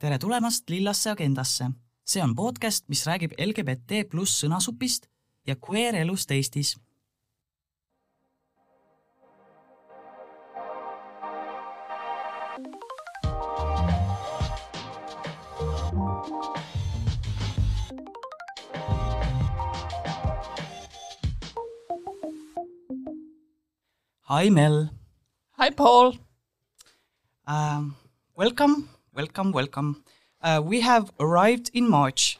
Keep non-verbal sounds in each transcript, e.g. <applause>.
tere tulemast Lillasse agendasse. see on podcast, mis räägib LGBT pluss sõnasupist ja queer elust Eestis. Hi Mel Hi, Paul. um,. Welcome, welcome, welcome. Uh, we have arrived in March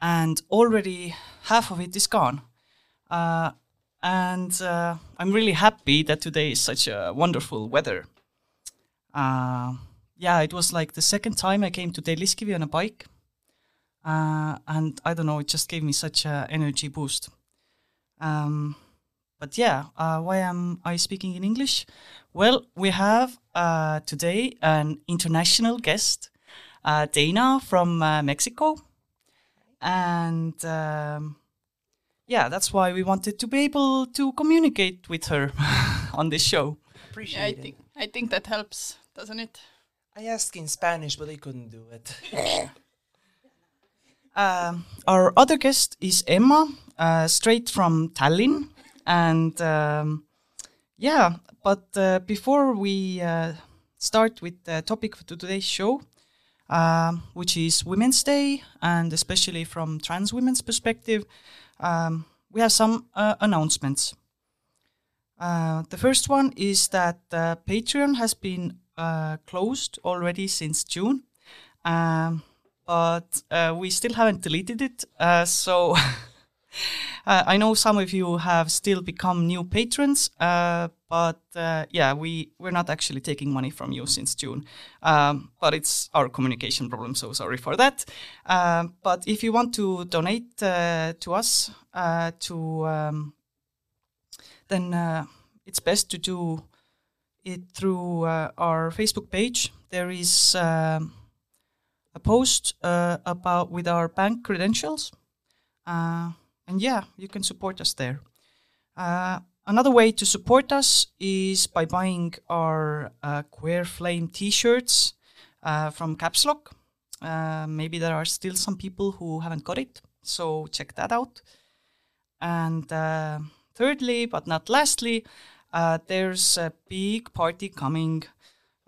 and already half of it is gone. Uh, and uh, I'm really happy that today is such a wonderful weather. Uh, yeah, it was like the second time I came to Telliskivi on a bike. Uh, and I don't know, it just gave me such an energy boost. Um, but yeah, uh, why am I speaking in English? Well, we have uh, today an international guest, uh, Dana from uh, Mexico. And um, yeah, that's why we wanted to be able to communicate with her <laughs> on this show. Appreciate Yeah, I it. think I think that helps, doesn't it? I asked in Spanish, but I couldn't do it. <laughs> Um, our other guest is Emma, uh, straight from Tallinn. And um, yeah, but uh, before we uh, start with the topic for today's show, um, which is Women's Day, and especially from trans women's perspective, um, we have some uh, announcements. Uh, the first one is that uh, Patreon has been uh, closed already since June. Um, but uh, we still haven't deleted it. Uh, so <laughs> uh, I know some of you have still become new patrons, uh, but uh, yeah, we we're not actually taking money from you since June. Um, but it's our communication problem, so sorry for that. Um, but if you want to donate uh, to us, uh, to um, then uh, it's best to do it through our Facebook page. There is. Um, a post uh, about with our bank credentials, uh, and yeah, you can support us there. Uh, another way to support us is by buying our uh, Queer Flame T-shirts uh, from Caps Lock. Uh, maybe there are still some people who haven't got it, so check that out. And uh, thirdly, but not lastly, uh, there's a big party coming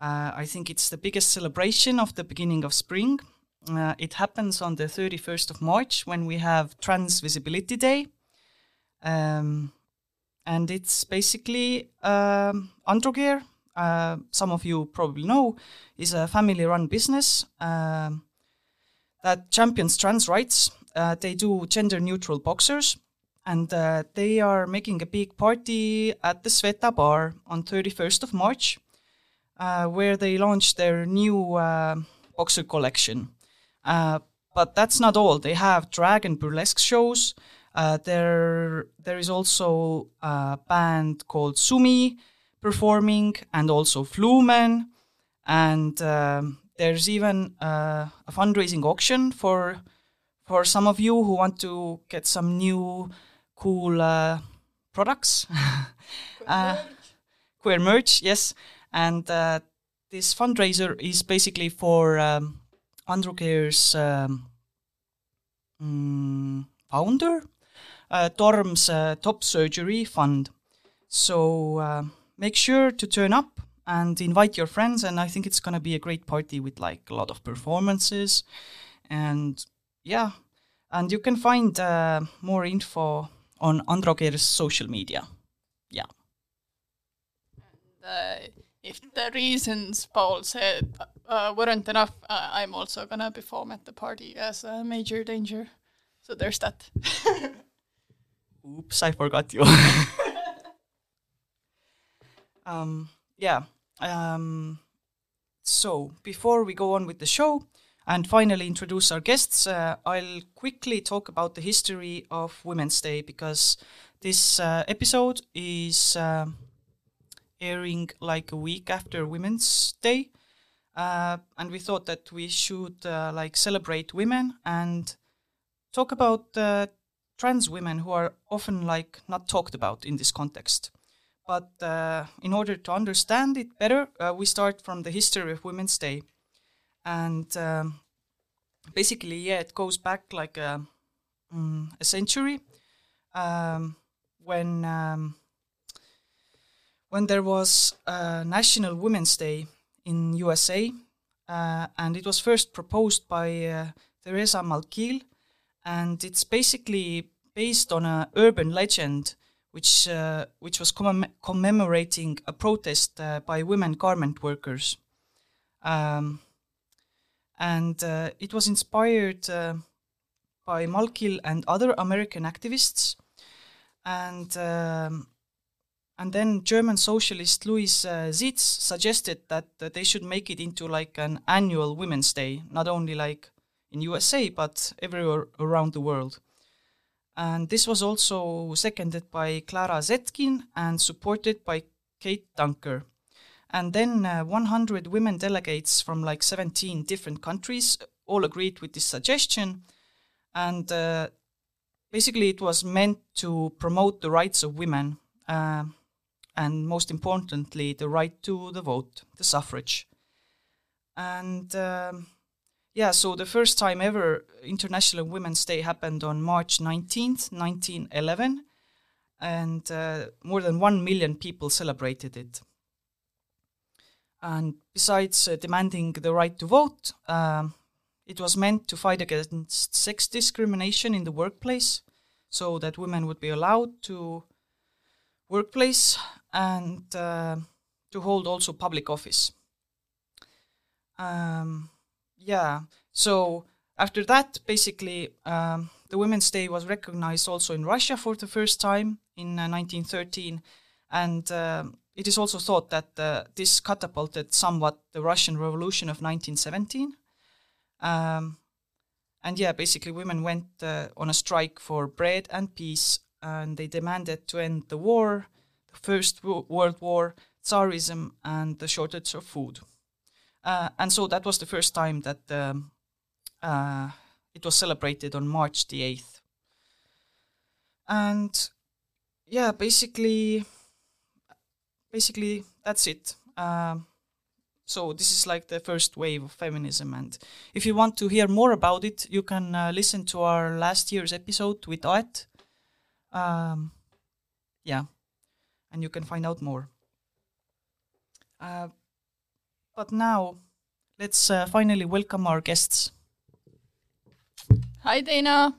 I think it's the biggest celebration of the beginning of spring. Uh, it happens on the 31st of March when we have Trans Visibility Day. Um, and it's basically um, Androcare, uh, some of you probably know, is a family run business um, that champions trans rights. Uh, they do gender neutral boxers and uh, they are making a big party at the Sveta bar on 31st of March uh, where they launch their new uh, boxer collection. Uh, but that's not all. They have drag and burlesque shows. Uh, there, there is also a band called Sumi performing, and also Flumen. And um, there's even uh, a fundraising auction for for some of you who want to get some new cool uh, products. <laughs> Uh, queer merch, yes and uh, this fundraiser is basically for um, Androcare's um, mm, founder, uh, Torm's uh, Top Surgery Fund. So uh, make sure to turn up and invite your friends, and I think it's gonna be a great party with like a lot of performances, and yeah, and you can find uh, more info on Androcare's social media. Yeah. Uh, if the reasons Paul said uh, weren't enough, uh, I'm also gonna perform at the party as a major danger. So there's that. <laughs> Oops, I forgot you. <laughs> um, yeah. Um, so before we go on with the show and finally introduce our guests, uh, I'll quickly talk about the history of Women's Day because this uh, episode is um airing like a week after Women's Day. Uh, and we thought that we should uh, like celebrate women and talk about uh, trans women who are often like not talked about in this context. But uh, in order to understand it better, uh, we start from the history of Women's Day. And um, basically, yeah, it goes back like a, mm, a century um, when um, when there was a National Women's Day in USA, uh, and it was first proposed by uh, Theresa Malkiel, and it's basically based on a urban legend which uh, which was commem- commemorating a protest uh, by women garment workers, um, and uh, it was inspired uh, by Malkil and other American activists, and um, and then German socialist Luise uh, Zietz suggested that uh, they should make it into like an annual Women's Day, not only like in USA but everywhere around the world. And this was also seconded by Clara Zetkin and supported by Käte Duncker. And then uh, 100 women delegates from like 17 different countries all agreed with this suggestion. And uh, basically, it was meant to promote the rights of women. Uh, and most importantly, the right to the vote, the suffrage. And um, yeah, so the first time ever International Women's Day happened on March 19th, 1911, and uh, more than 1 million people celebrated it. And besides uh, demanding the right to vote, um, it was meant to fight against sex discrimination in the workplace so that women would be allowed to workplace and uh, to hold also public office. Um, yeah, so after that, basically, um, the Women's Day was recognized also in Russia for the first time in uh, 1913, and uh, it is also thought that uh, this catapulted somewhat the Russian Revolution of 1917. Um, and yeah, basically, women went uh, on a strike for bread and peace, and they demanded to end the war, the First World War, Tsarism, and the shortage of food. Uh, and so that was the first time that um, uh, it was celebrated on March the 8th. And yeah, basically, basically that's it. Um, so this is like the first wave of feminism, and if you want to hear more about it, you can uh, listen to our last year's episode with Aet. Um, yeah, and you can find out more. Uh, but now, let's uh, finally welcome our guests. Hi, Dana.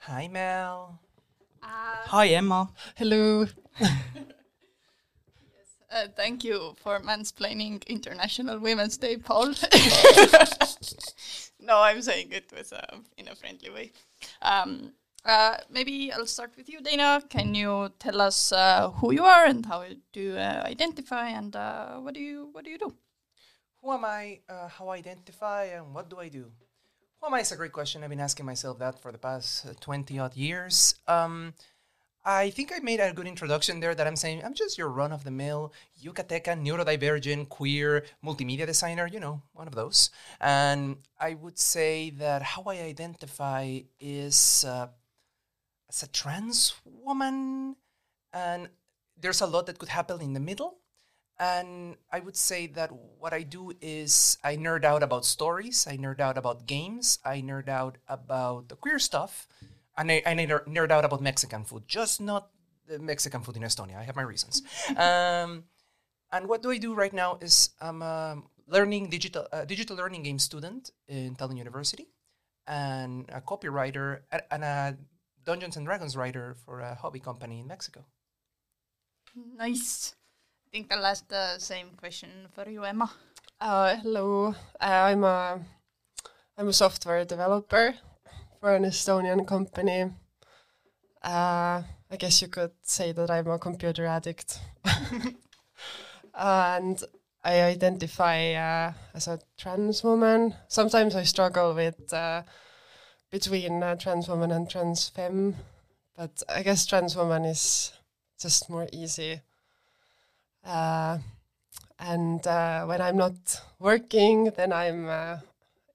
Hi, Mel. Hi, Emma. Hello. <laughs> Uh, thank you for mansplaining International Women's Day, Paul. <laughs> no, I'm saying it with uh, in a friendly way. Um, uh, maybe I'll start with you, Dana. Can you tell us uh, who you are and how do you uh, identify and uh, what do you what do you do? Who am I? Uh, how I identify and what do I do? Who am I is a great question. I've been asking myself that for the past uh, 20 odd years. Um, I think I made a good introduction there that I'm saying I'm just your run of the mill Yucatecan, neurodivergent, queer, multimedia designer, you know, one of those. And I would say that how I identify is uh, as a trans woman, and there's a lot that could happen in the middle. And I would say that what I do is I nerd out about stories, I nerd out about games, I nerd out about the queer stuff, and I, and I nerd out about Mexican food, just not the Mexican food in Estonia. I have my reasons. <laughs> um, and what do I do right now is I'm a learning digital uh, digital learning game student in Tallinn University, and a copywriter and a Dungeons and Dragons writer for a hobby company in Mexico. Nice. I think I'll ask the same question for you, Emma. Uh, hello. Uh, I'm a I'm a software developer for an Estonian company. Uh, I guess you could say that I'm a computer addict. <laughs> and I identify uh, as a trans woman. Sometimes I struggle with uh, between uh, trans woman and trans femme, but I guess trans woman is just more easy. Uh, and uh, when I'm not working, then I'm uh,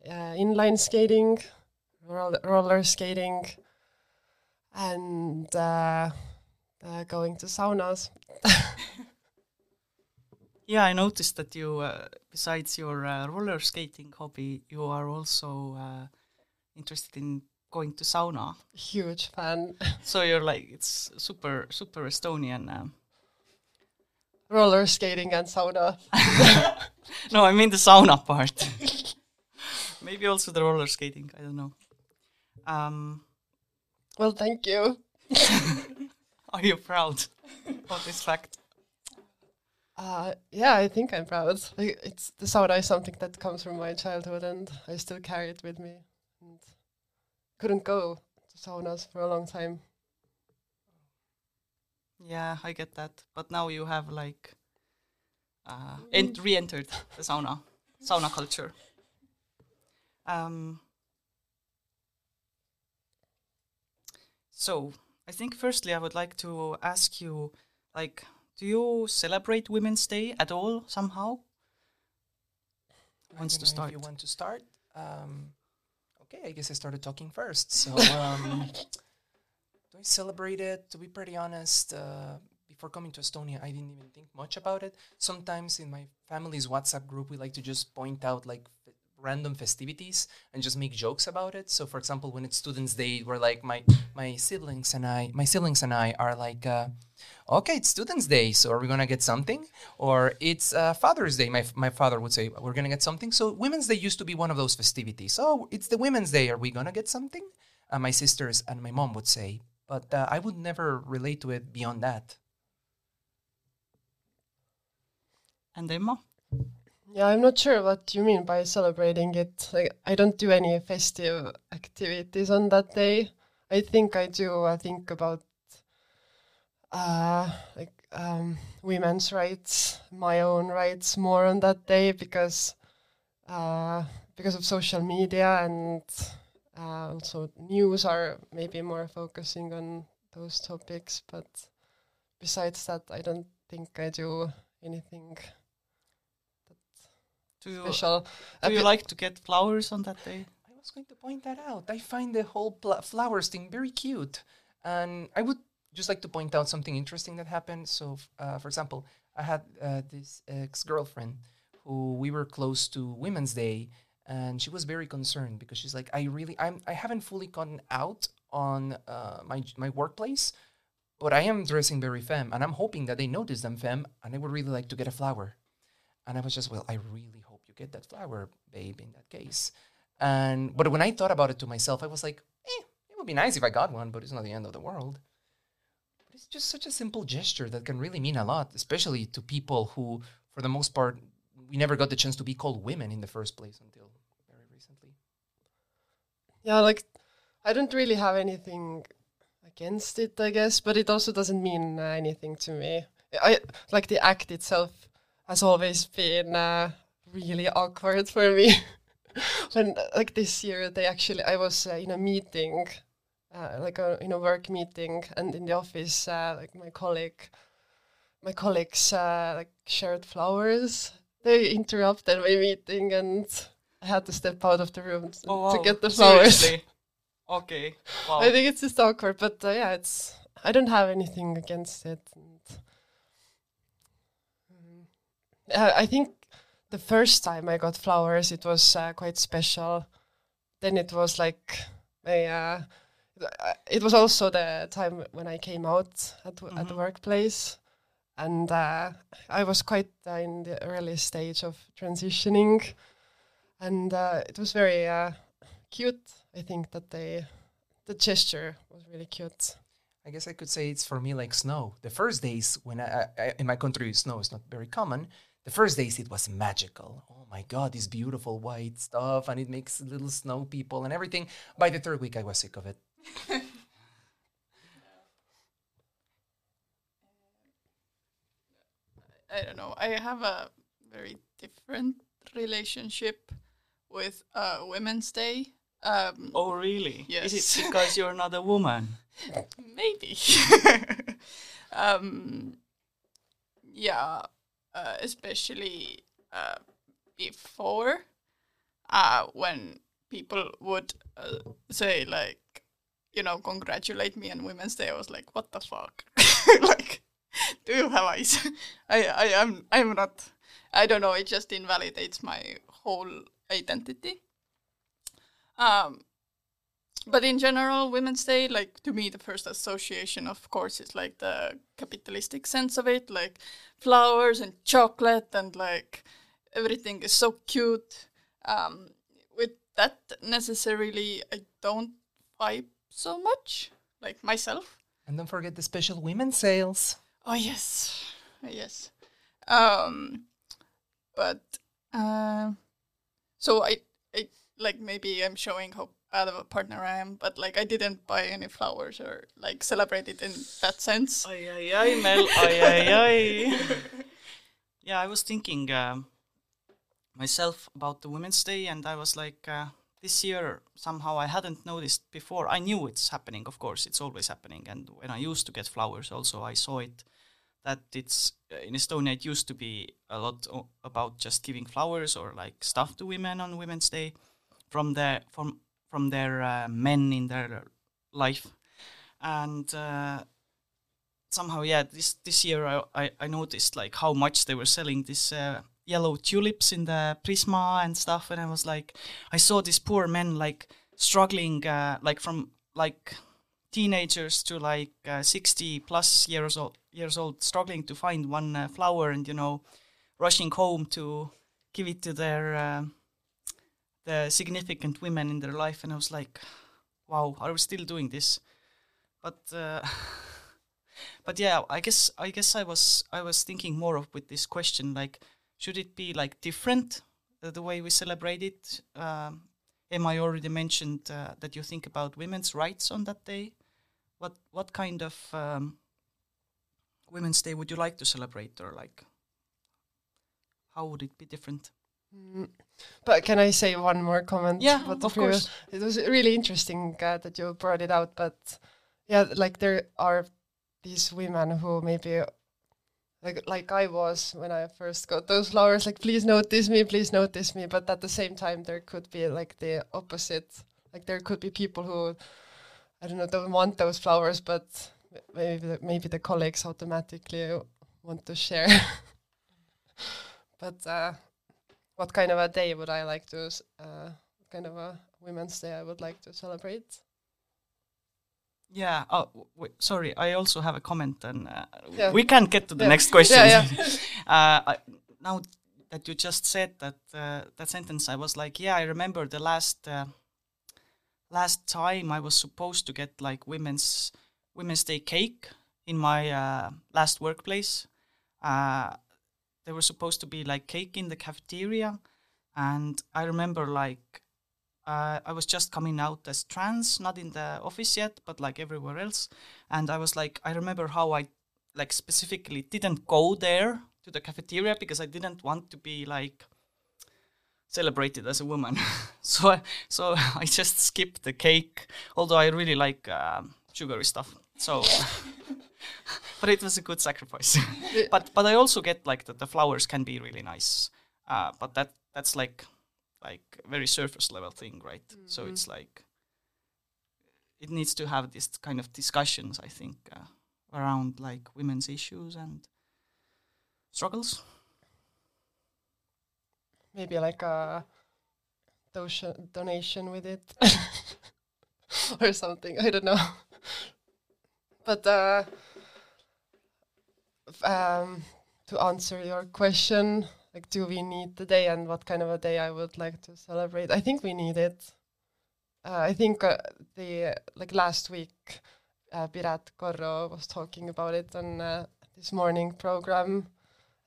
uh, inline skating, roll- roller skating, and uh, going to saunas. <laughs> Yeah, I noticed that you, besides your roller skating hobby, you are also interested in going to sauna. Huge fan. <laughs> So you're like it's super super Estonian. Um, Roller skating and sauna. <laughs> no, I mean the sauna part. <laughs> Maybe also the roller skating. I don't know. Um, Well, thank you. are you proud of this fact? Uh, yeah, I think I'm proud. Like, it's the sauna is something that comes from my childhood, and I still carry it with me. And couldn't go to saunas for a long time. Yeah, I get that. But now you have like uh, ent- re-entered the sauna, sauna culture. Um, so I think firstly I would like to ask you, like, do you celebrate Women's Day at all somehow? I Wants to know If you want to start? Um, okay, I guess I started talking first. So, um, <laughs> do I celebrate it? To be pretty honest, uh, before coming to Estonia, I didn't even think much about it. Sometimes in my family's WhatsApp group, we like to just point out like random festivities and just make jokes about it. So, for example, when it's Students' Day, we're like my my siblings and I, my siblings and I are like. Uh, okay, it's Students' Day, so are we gonna get something? Or it's uh, Father's Day. My, my father would say, we're gonna get something. So Women's Day used to be one of those festivities. Oh, it's the Women's Day. Are we gonna get something? Uh, my sisters and my mom would say, but uh, I would never relate to it beyond that. And Emma? Yeah, I'm not sure what you mean by celebrating it. Like, I don't do any festive activities on that day. I think I do. I think about uh, like um, women's rights, my own rights more on that day because uh, because of social media and uh, also news are maybe more focusing on those topics. But besides that, I don't think I do anything Do you, special. do you like to get flowers on that day? I was going to point that out. I find the whole pl- flowers thing very cute. And I would just like to point out something interesting that happened. So, uh, for example, I had uh, this ex girlfriend who we were close to Women's Day, and she was very concerned because she's like, I really, I'm, I haven't fully gotten out on uh, my my workplace, but I am dressing very femme, and I'm hoping that they notice I'm femme, and I would really like to get a flower. And I was just, well, I really hope you get that flower, babe, in that case. And but when I thought about it to myself, I was like, eh, it would be nice if I got one, but it's not the end of the world. But it's just such a simple gesture that can really mean a lot, especially to people who, for the most part, we never got the chance to be called women in the first place until very recently. Yeah, like I don't really have anything against it, I guess, but it also doesn't mean anything to me. I like the act itself has always been uh, really awkward for me. <laughs> when like this year, they actually I was uh, in a meeting, uh, like a, in a work meeting, and in the office, uh, like my colleague, my colleagues uh, like shared flowers. They interrupted my meeting and. I had to step out of the room t- to get the flowers. Seriously? Okay. Wow. I think it's just awkward, but uh, yeah, it's. I don't have anything against it. And, Mm. I think the first time I got flowers, it was uh, quite special. Then it was like, I, uh, it was also the time when I came out at, w- at the Mhm. workplace, and uh, I was quite uh, in the early stage of transitioning, and uh, it was very uh, cute. I think that they, the gesture was really cute. I guess I could say it's for me like snow. The first days when I, I in my country snow is not very common. The first days it was magical. Oh my god, this beautiful white stuff and it makes little snow people and everything. By the third week I was sick of it. <laughs> I don't know. I have a very different relationship with uh, Women's Day. Um, oh, really? Yes. Is it <laughs> because you're not a woman? Maybe. <laughs> um, yeah, uh, especially uh, before, uh, when people would uh, say like, you know, congratulate me on Women's Day, I was like, what the fuck? <laughs> like, do you have eyes? <laughs> I, I am, I'm not. I don't know. It just invalidates my whole identity. Um, but in general, Women's Day, like to me, the first association, of course, is like the capitalistic sense of it, like flowers and chocolate and like everything is so cute. Um, with that, necessarily, I don't vibe so much, like myself. And don't forget the special women's sales. Oh yes, yes. Um, but uh, so I, I like maybe I'm showing how bad of a partner I am, but like I didn't buy any flowers or like celebrate it in that sense. Ay, ay, ay, Mel. Ay, ay, ay. <laughs> yeah, I was thinking um, myself about the Women's Day, and I was like, uh, this year somehow I hadn't noticed before. I knew it's happening, of course, it's always happening. And when I used to get flowers, also I saw it that it's uh, in Estonia. It used to be a lot o- about just giving flowers or like stuff to women on Women's Day from their from from their uh, men in their life, and. Uh, somehow yeah this this year I, I, I noticed like how much they were selling this uh, yellow tulips in the prisma and stuff and i was like i saw these poor men like struggling uh, like from like teenagers to like uh, 60 plus years old years old struggling to find one flower and you know rushing home to give it to their the significant women in their life and i was like wow are we still doing this? But uh, <laughs> but yeah i guess i guess i was i was thinking more of with this question like should it be like different uh, the way we celebrate it? Um, emma you already mentioned uh, that you think about women's rights on that day. What what kind of um, women's day would you like to celebrate or like how would it be different? Mm. But can I say one more comment? Yeah, of previous- course. It was really interesting uh, that you brought it out, but yeah, like there are these women who maybe like like I was when I first got those flowers, like please notice me, please notice me. But at the same time, there could be like the opposite. Like there could be people who I don't know don't want those flowers, but maybe the, maybe the colleagues automatically want to share. <laughs> but uh, what kind of a day would I like to, uh, what kind of a Women's Day I would like to celebrate? yeah oh w- sorry i also have a comment and uh, Yeah. we can't get to the Yeah. next question Yeah, <laughs> <laughs> uh, I, now that you just said that uh, that sentence, I was like, yeah, I remember the last uh, last time I was supposed to get like women's Women's Day cake in my uh, last workplace. There was supposed to be like cake in the cafeteria, and I remember like uh, I was just coming out as trans, not in the office yet, but like everywhere else, and I was like, I remember how I like specifically didn't go there to the cafeteria because I didn't want to be like celebrated as a woman. <laughs> so I, so <laughs> I just skipped the cake, although I really like um, sugary stuff. So, <laughs> but it was a good sacrifice. <laughs> <laughs> but but I also get like that the flowers can be really nice. Uh, but that that's like like very surface level thing, right? So it's like it needs to have this kind of discussions. I think. Uh, around like women's issues and struggles. Maybe like a donation donation with it <laughs> or something. I don't know. but uh, um, to answer your question, like, do we need the day and what kind of a day I would like to celebrate? I think we need it. Uh, I think uh, the like last week, uh, Korro was talking about it on uh, this morning program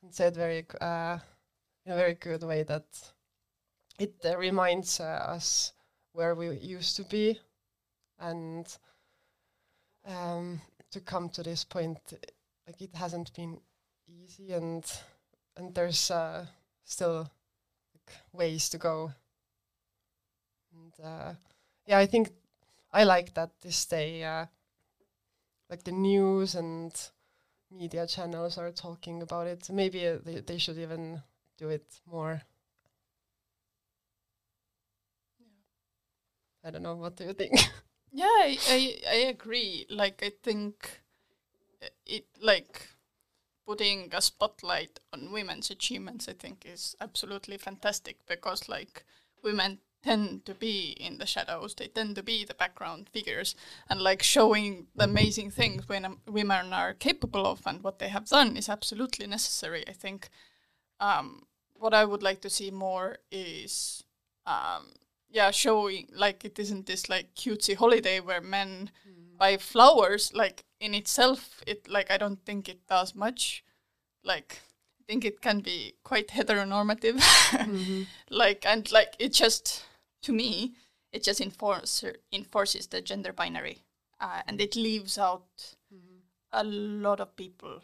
and said very uh, in a very good way that it uh, reminds uh, us where we used to be and um, to come to this point like it hasn't been easy and and there's uh, still like, ways to go. And uh, yeah i think i like that this day uh, like the news and media channels are talking about it. Maybe uh, they, they should even do it more. I don't know what do you think? <laughs> Yeah, I, I, I agree. Like, I think it, like, putting a spotlight on women's achievements, I think, is absolutely fantastic because, like, women tend to be in the shadows. They tend to be the background figures, and like showing the amazing things when um, women are capable of and what they have done is absolutely necessary. I think. Um, what I would like to see more is, um, yeah, showing like it isn't this like cutesy holiday where men buy flowers. Like in itself, it like I don't think it does much. Like I think it can be quite heteronormative. <laughs> Like and like it just to me it just enforce, enforces the gender binary, uh, and it leaves out a lot of people.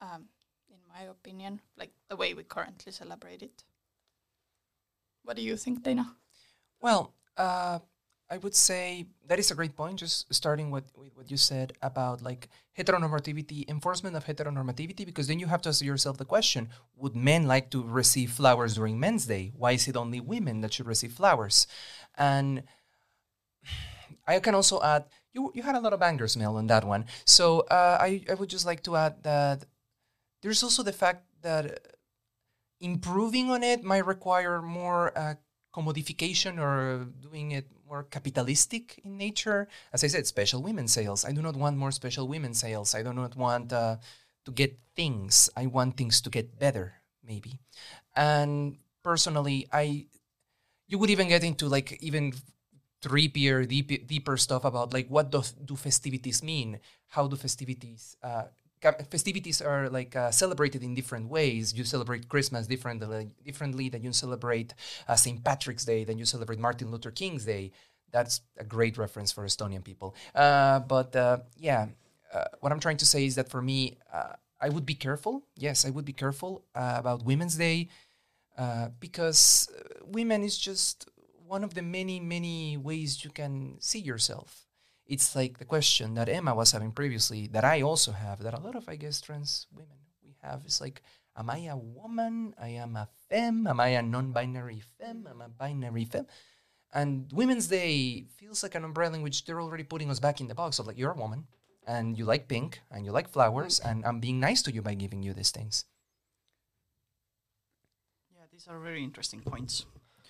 Um, in my opinion, like the way we currently celebrate it. What do you think, Dana? Well, uh, I would say that is a great point. Just starting with, with what you said about like heteronormativity, enforcement of heteronormativity, because then you have to ask yourself the question: Would men like to receive flowers during Men's Day? Why is it only women that should receive flowers? And I can also add you you had a lot of bangers, Mel, on that one. So uh, I I would just like to add that there's also the fact that improving on it might require more uh, commodification or doing it more capitalistic in nature. As I said, special women sales. I do not want more special women sales. I do not want uh, to get things. I want things to get better, maybe. And personally, I you would even get into like even creepier, deep, deeper stuff about like what do, do festivities mean? How do festivities uh, festivities are like uh, celebrated in different ways. You celebrate Christmas differently, differently than you celebrate uh, St. Patrick's Day, than you celebrate Martin Luther King's Day. That's a great reference for Estonian people. Uh, but uh, yeah, uh, what I'm trying to say is that for me, uh, I would be careful. Yes, I would be careful about Women's Day because women is just one of the many, many ways you can see yourself it's like the question that Emma was having previously, that I also have, that a lot of, I guess, trans women we have is like, am I a woman? I am a femme. Am I a non-binary femme? I'm a binary femme. And Women's Day feels like an umbrella in which they're already putting us back in the box of like, you're a woman and you like pink and you like flowers and I'm being nice to you by giving you these things. Yeah, these are very interesting points.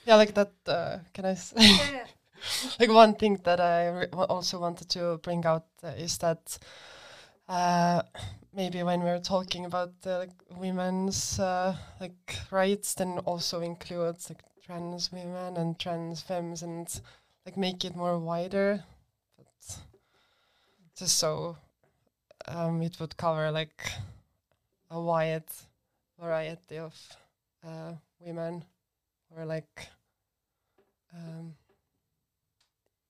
Yeah, like that. Uh, can I say? <laughs> like one thing that I also wanted to bring out uh, is that uh, maybe when we're talking about uh, like women's uh, like rights, then also includes like trans women and trans femmes and like make it more wider. But just so um, it would cover like a wide variety of uh, women or like um,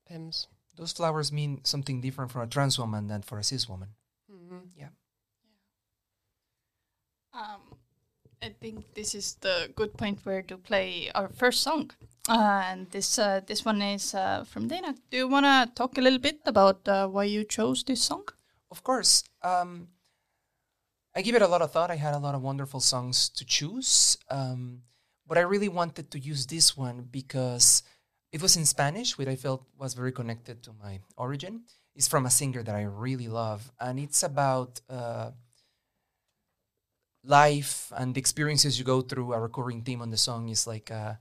femmes. Those flowers mean something different for a trans woman than for a cis woman. Um, I think this is the good point where to play our first song. Uh, and this uh, this one is uh, from Dana. Do you want to talk a little bit about uh, why you chose this song? Of course. Um, I give it a lot of thought. I had a lot of wonderful songs to choose. Um, but I really wanted to use this one because it was in Spanish, which I felt was very connected to my origin. It's from a singer that I really love. And it's about uh, life and the experiences you go through. A recurring theme on the song is like uh,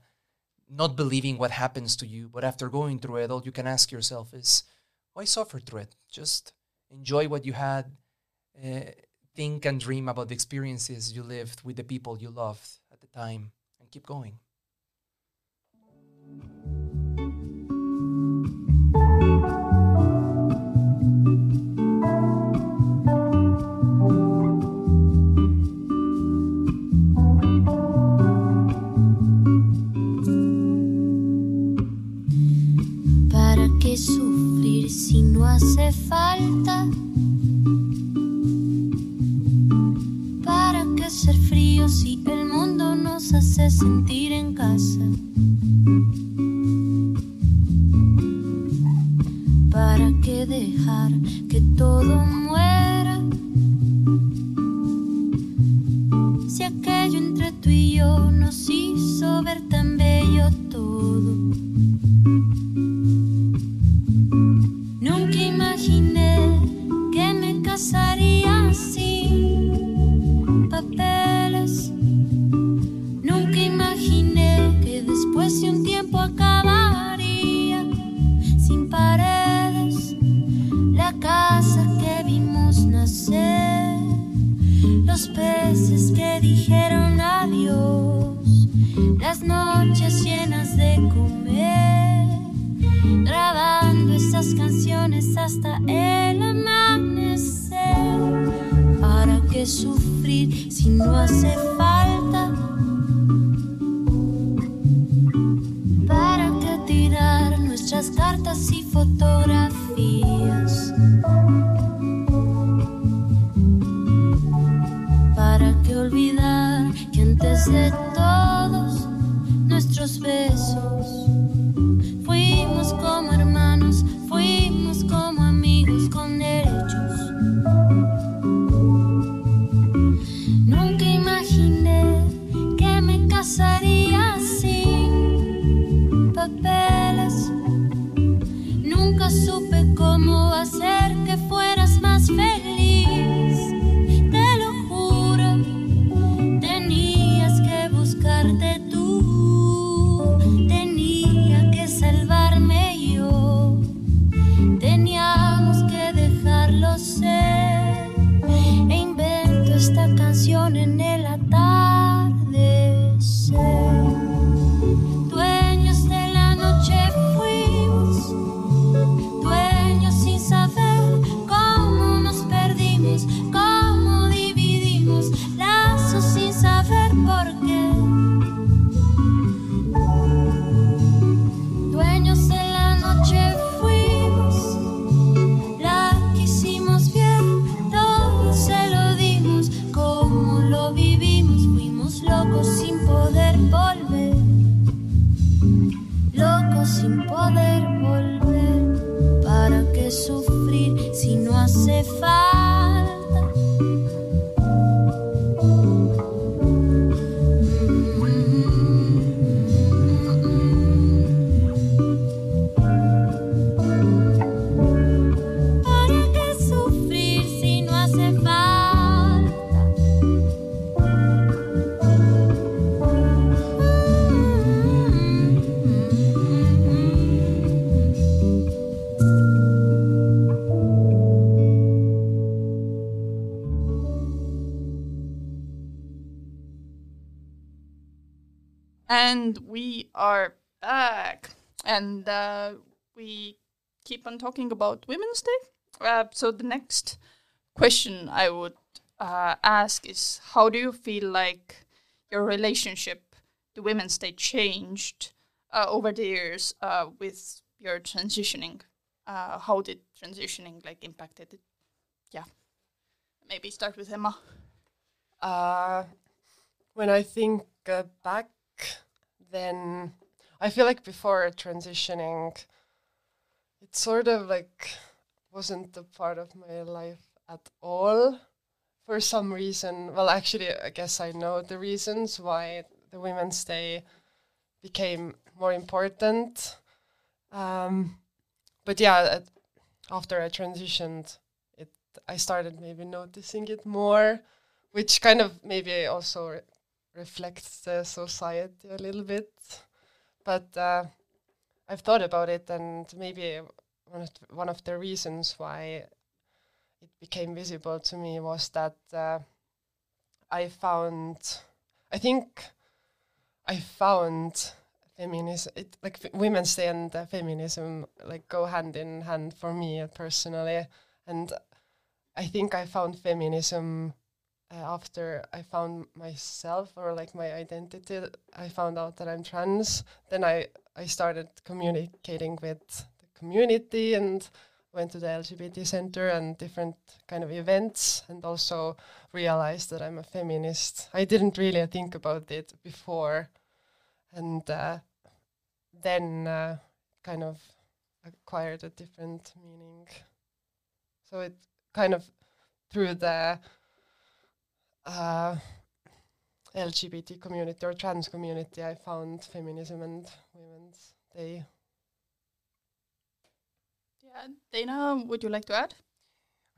not believing what happens to you. But after going through it, all you can ask yourself is, why suffer through it? Just enjoy what you had. Uh, think and dream about the experiences you lived with the people you loved at the time and keep going. ¿Para qué sufrir si no hace falta? ¿Para qué ser frío si el mundo nos hace sentir en casa? Que todo noches llenas de comer, grabando esas canciones hasta el amanecer. ¿Para qué sufrir si no hace falta? ¿Para qué tirar nuestras cartas y fotografías? ¿Para qué olvidar que antes de on talking about Women's Day. Uh, so the next question I would uh, ask is How do you feel like your relationship to Women's Day changed uh, over the years uh, with your transitioning? Uh, how did transitioning like impacted it? Yeah. Maybe start with Emma. Uh, when I think back, then I feel like before transitioning, it sort of like wasn't a part of my life at all. For some reason, well, actually, I guess I know the reasons why the Women's Day became more important. Um, but yeah, after I transitioned, it I started maybe noticing it more which kind of maybe also re- reflects the society a little bit. But uh, I've thought about it, and maybe one of, one of the reasons why it became visible to me was that uh, I found, I think, I found feminism, it, like f- Women's Day and uh, feminism, like go hand in hand for me personally, and I think I found feminism after I found myself or like my identity, I found out that I'm trans. Then I I started communicating with the community and went to the LGBT center and different kind of events, and also realized that I'm a feminist. I didn't really think about it before, and uh, then uh, kind of acquired a different meaning. So it kind of through the uh, LGBT community or trans community, I found feminism and Women's Day. Yeah, Dana, would you like to add?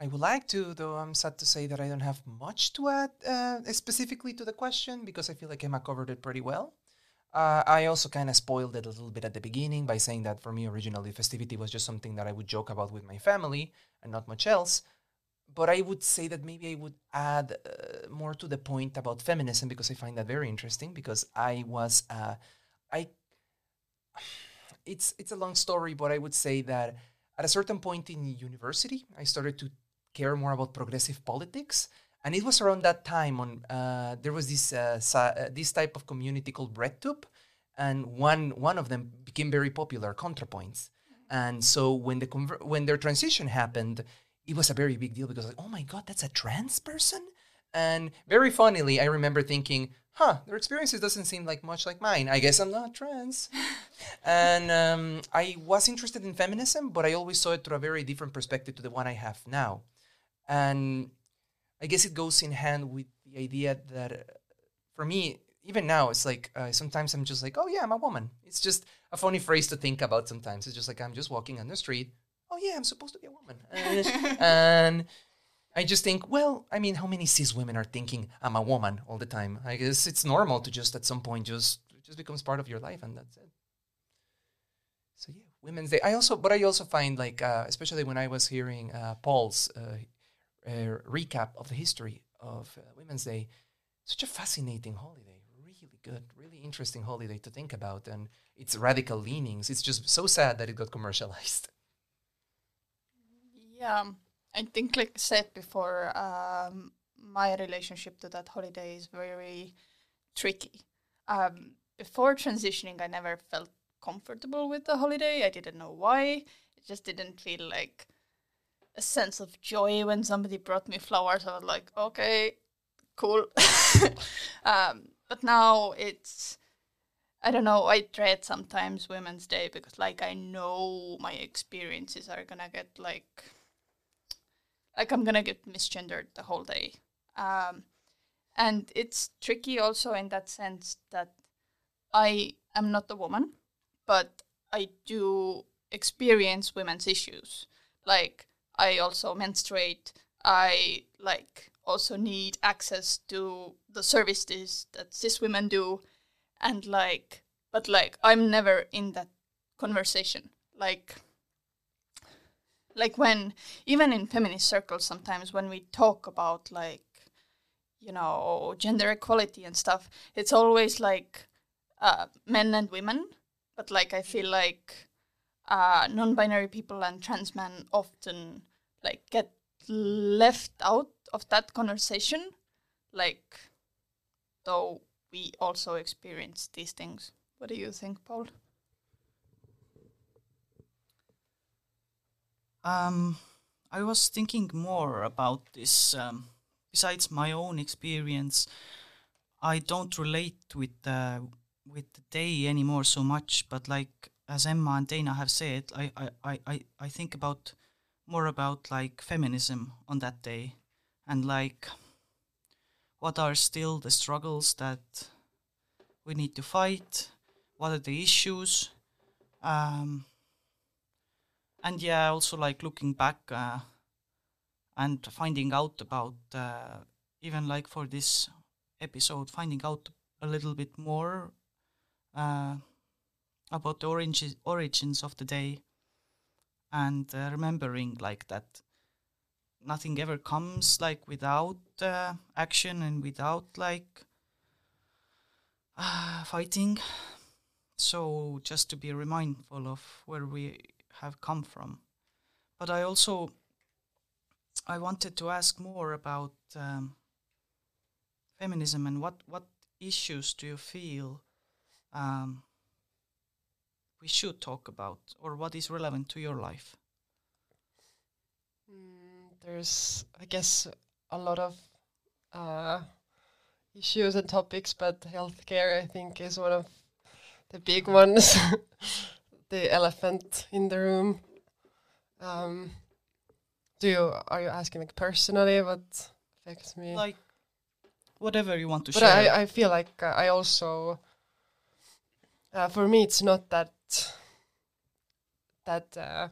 I would like to, though I'm sad to say that I don't have much to add uh, specifically to the question because I feel like Emma covered it pretty well. Uh, I also kind of spoiled it a little bit at the beginning by saying that for me, originally, festivity was just something that I would joke about with my family and not much else. But I would say that maybe I would add uh, more to the point about feminism because I find that very interesting. Because I was, uh, I, it's it's a long story, but I would say that at a certain point in university, I started to care more about progressive politics, and it was around that time on uh, there was this uh, uh, this type of community called BreadTube, and one one of them became very popular, ContraPoints. And so when the when their transition happened, it was a very big deal because like, oh my god, that's a trans person. And very funnily, I remember thinking, huh, their experiences doesn't seem like much like mine. I guess I'm not trans. <laughs> and um, I was interested in feminism, but I always saw it through a very different perspective to the one I have now. And I guess it goes in hand with the idea that uh, for me, even now, it's like uh, sometimes I'm just like, oh yeah, I'm a woman. It's just a funny phrase to think about sometimes. It's just like I'm just walking on the street. Oh yeah, I'm supposed to be a woman. <laughs> Uh, and I just think, well, I mean, how many cis women are thinking I'm a woman all the time? I guess it's normal to just at some point just it just becomes part of your life and that's it. So yeah, Women's Day. I also, but I also find like, uh, especially when I was hearing uh, Paul's uh, uh, recap of the history of uh, Women's Day, such a fascinating holiday. Really good, really interesting holiday to think about, and its radical leanings. It's just so sad that it got commercialized. <laughs> Yeah, I think, like I said before, um, my relationship to that holiday is very tricky. Um, before transitioning, I never felt comfortable with the holiday. I didn't know why. It just didn't feel like a sense of joy when somebody brought me flowers. I was like, okay, cool. <laughs> um, but now it's I don't know, I dread sometimes Women's Day because like I know my experiences are gonna get like like I'm gonna get misgendered the whole day. Um and it's tricky also in that sense that I am not a woman, but I do experience women's issues. Like I also menstruate, I like also need access to the services that cis women do and like but like i'm never in that conversation like like when even in feminist circles sometimes when we talk about like you know gender equality and stuff it's always like uh, men and women but like i feel like uh, non-binary people and trans men often like get left out of that conversation like though we also experience these things. What do you think, Paul? Um, I was thinking more about this. Um, besides my own experience, I don't relate with the with the day anymore so much. But like as Emma and Dana have said, I I, I, I, I think about more about like feminism on that day, and like what are still the struggles that we need to fight, what are the issues, um, and yeah, also like looking back uh, and finding out about uh, even like for this episode, finding out a little bit more uh, about the orange- origins of the day, and uh, remembering like that nothing ever comes like without uh, action and without like <sighs> fighting. So just to be mindful of where we have come from. But I also I wanted to ask more about um, feminism and what what issues do you feel um, we should talk about or what is relevant to your life? Mm, there's, I guess, a lot of uh, issues and topics, but healthcare, I think, is one of the big ones. <laughs> the elephant in the room. Um, do you are you asking like personally what affects me? Like whatever you want to but share. I, I feel like uh, I also uh, for me it's not that that uh,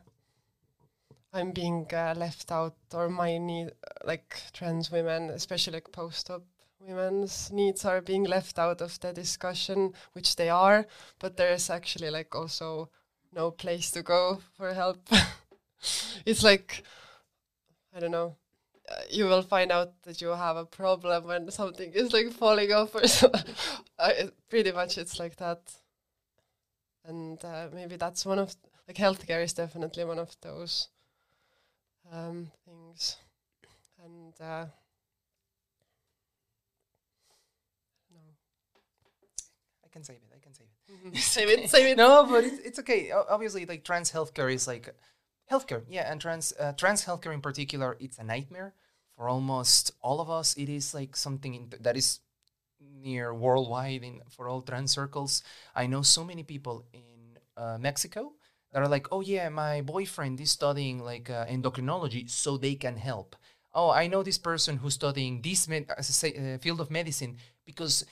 I'm being uh, left out or my need like trans women especially like post-op women's needs are being left out of the discussion which they are but there's actually like also no place to go for help <laughs> it's like I don't know uh, you will find out that you have a problem when something is like falling off or <laughs> so. pretty much it's like that and uh, maybe that's one of like healthcare is definitely one of those um, things and uh, no. I can save it. Save it. save it no, but it's, it's okay. O- Obviously, like trans healthcare is like healthcare, yeah, and trans uh, trans healthcare in particular, it's a nightmare for almost all of us. It is like something in that is near worldwide in for all trans circles. I know so many people in uh, Mexico that are like, oh yeah, my boyfriend is studying like uh, endocrinology, so they can help. Oh, I know this person who's studying this med- uh, field of medicine because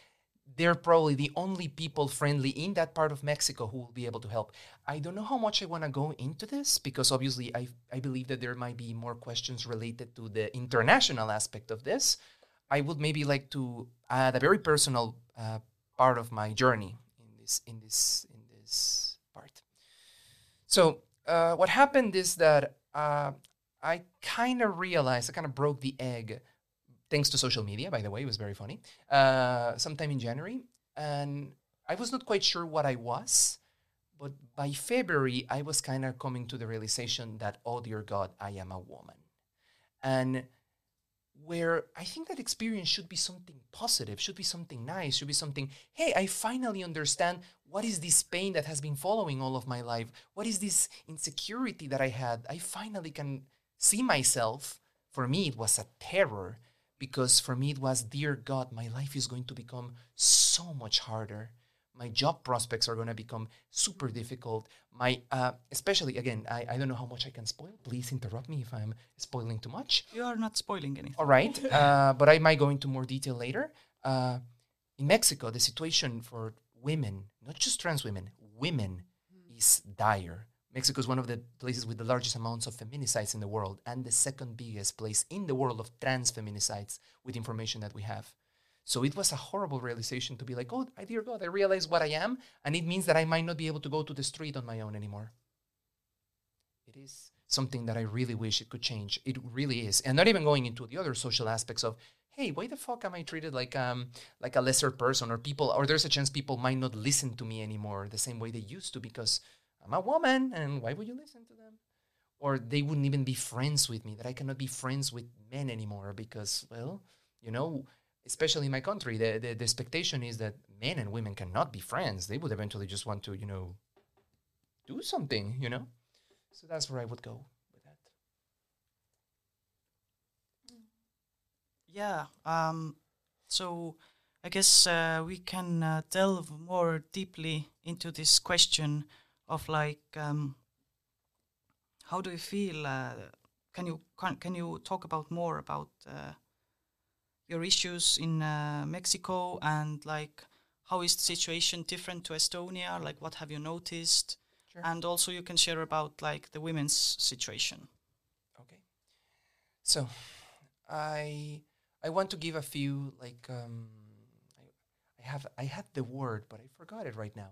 they're probably the only people friendly in that part of Mexico who will be able to help. I don't know how much I want to go into this because obviously I I believe that there might be more questions related to the international aspect of this. I would maybe like to add a very personal uh, part of my journey in this in this in this part. So uh, what happened is that uh, I kind of realized I kind of broke the egg thanks to social media, by the way, it was very funny. Uh, sometime in January, and I was not quite sure what I was, but by February, I was kind of coming to the realization that, oh dear God, I am a woman, and where I think that experience should be something positive, should be something nice, should be something, hey, I finally understand what is this pain that has been following all of my life? What is this insecurity that I had? I finally can see myself. For me, it was a terror because for me, it was, dear God, my life is going to become so much harder. My job prospects are going to become super difficult. My, uh, especially again, I, I don't know how much I can spoil. Please interrupt me if I'm spoiling too much. You are not spoiling anything. All right, uh, <laughs> but I might go into more detail later. Uh, in Mexico, the situation for women, not just trans women, women is dire. Mexico is one of the places with the largest amounts of feminicides in the world and the second biggest place in the world of trans feminicides with information that we have. So it was a horrible realization to be like, oh, dear God, I realize what I am, and it means that I might not be able to go to the street on my own anymore. It is something that I really wish it could change. It really is, and not even going into the other social aspects of, hey, why the fuck am I treated like um like a lesser person, or people, or there's a chance people might not listen to me anymore the same way they used to because I'm a woman, and why would you listen to them? Or they wouldn't even be friends with me. That I cannot be friends with men anymore because, well, you know, especially in my country, the, the, the expectation is that men and women cannot be friends. They would eventually just want to, you know, do something, you know? So that's where I would go with that. Yeah. Um, so I guess uh, we can uh, delve more deeply into this question of like, um, how do you feel? Uh, can you can, can you talk about more about uh, your issues in uh, Mexico and like how is the situation different to Estonia? Like, what have you noticed? Sure. And also, you can share about like the women's situation. Okay. So, I I want to give a few like um, I, I have I had the word but I forgot it right now.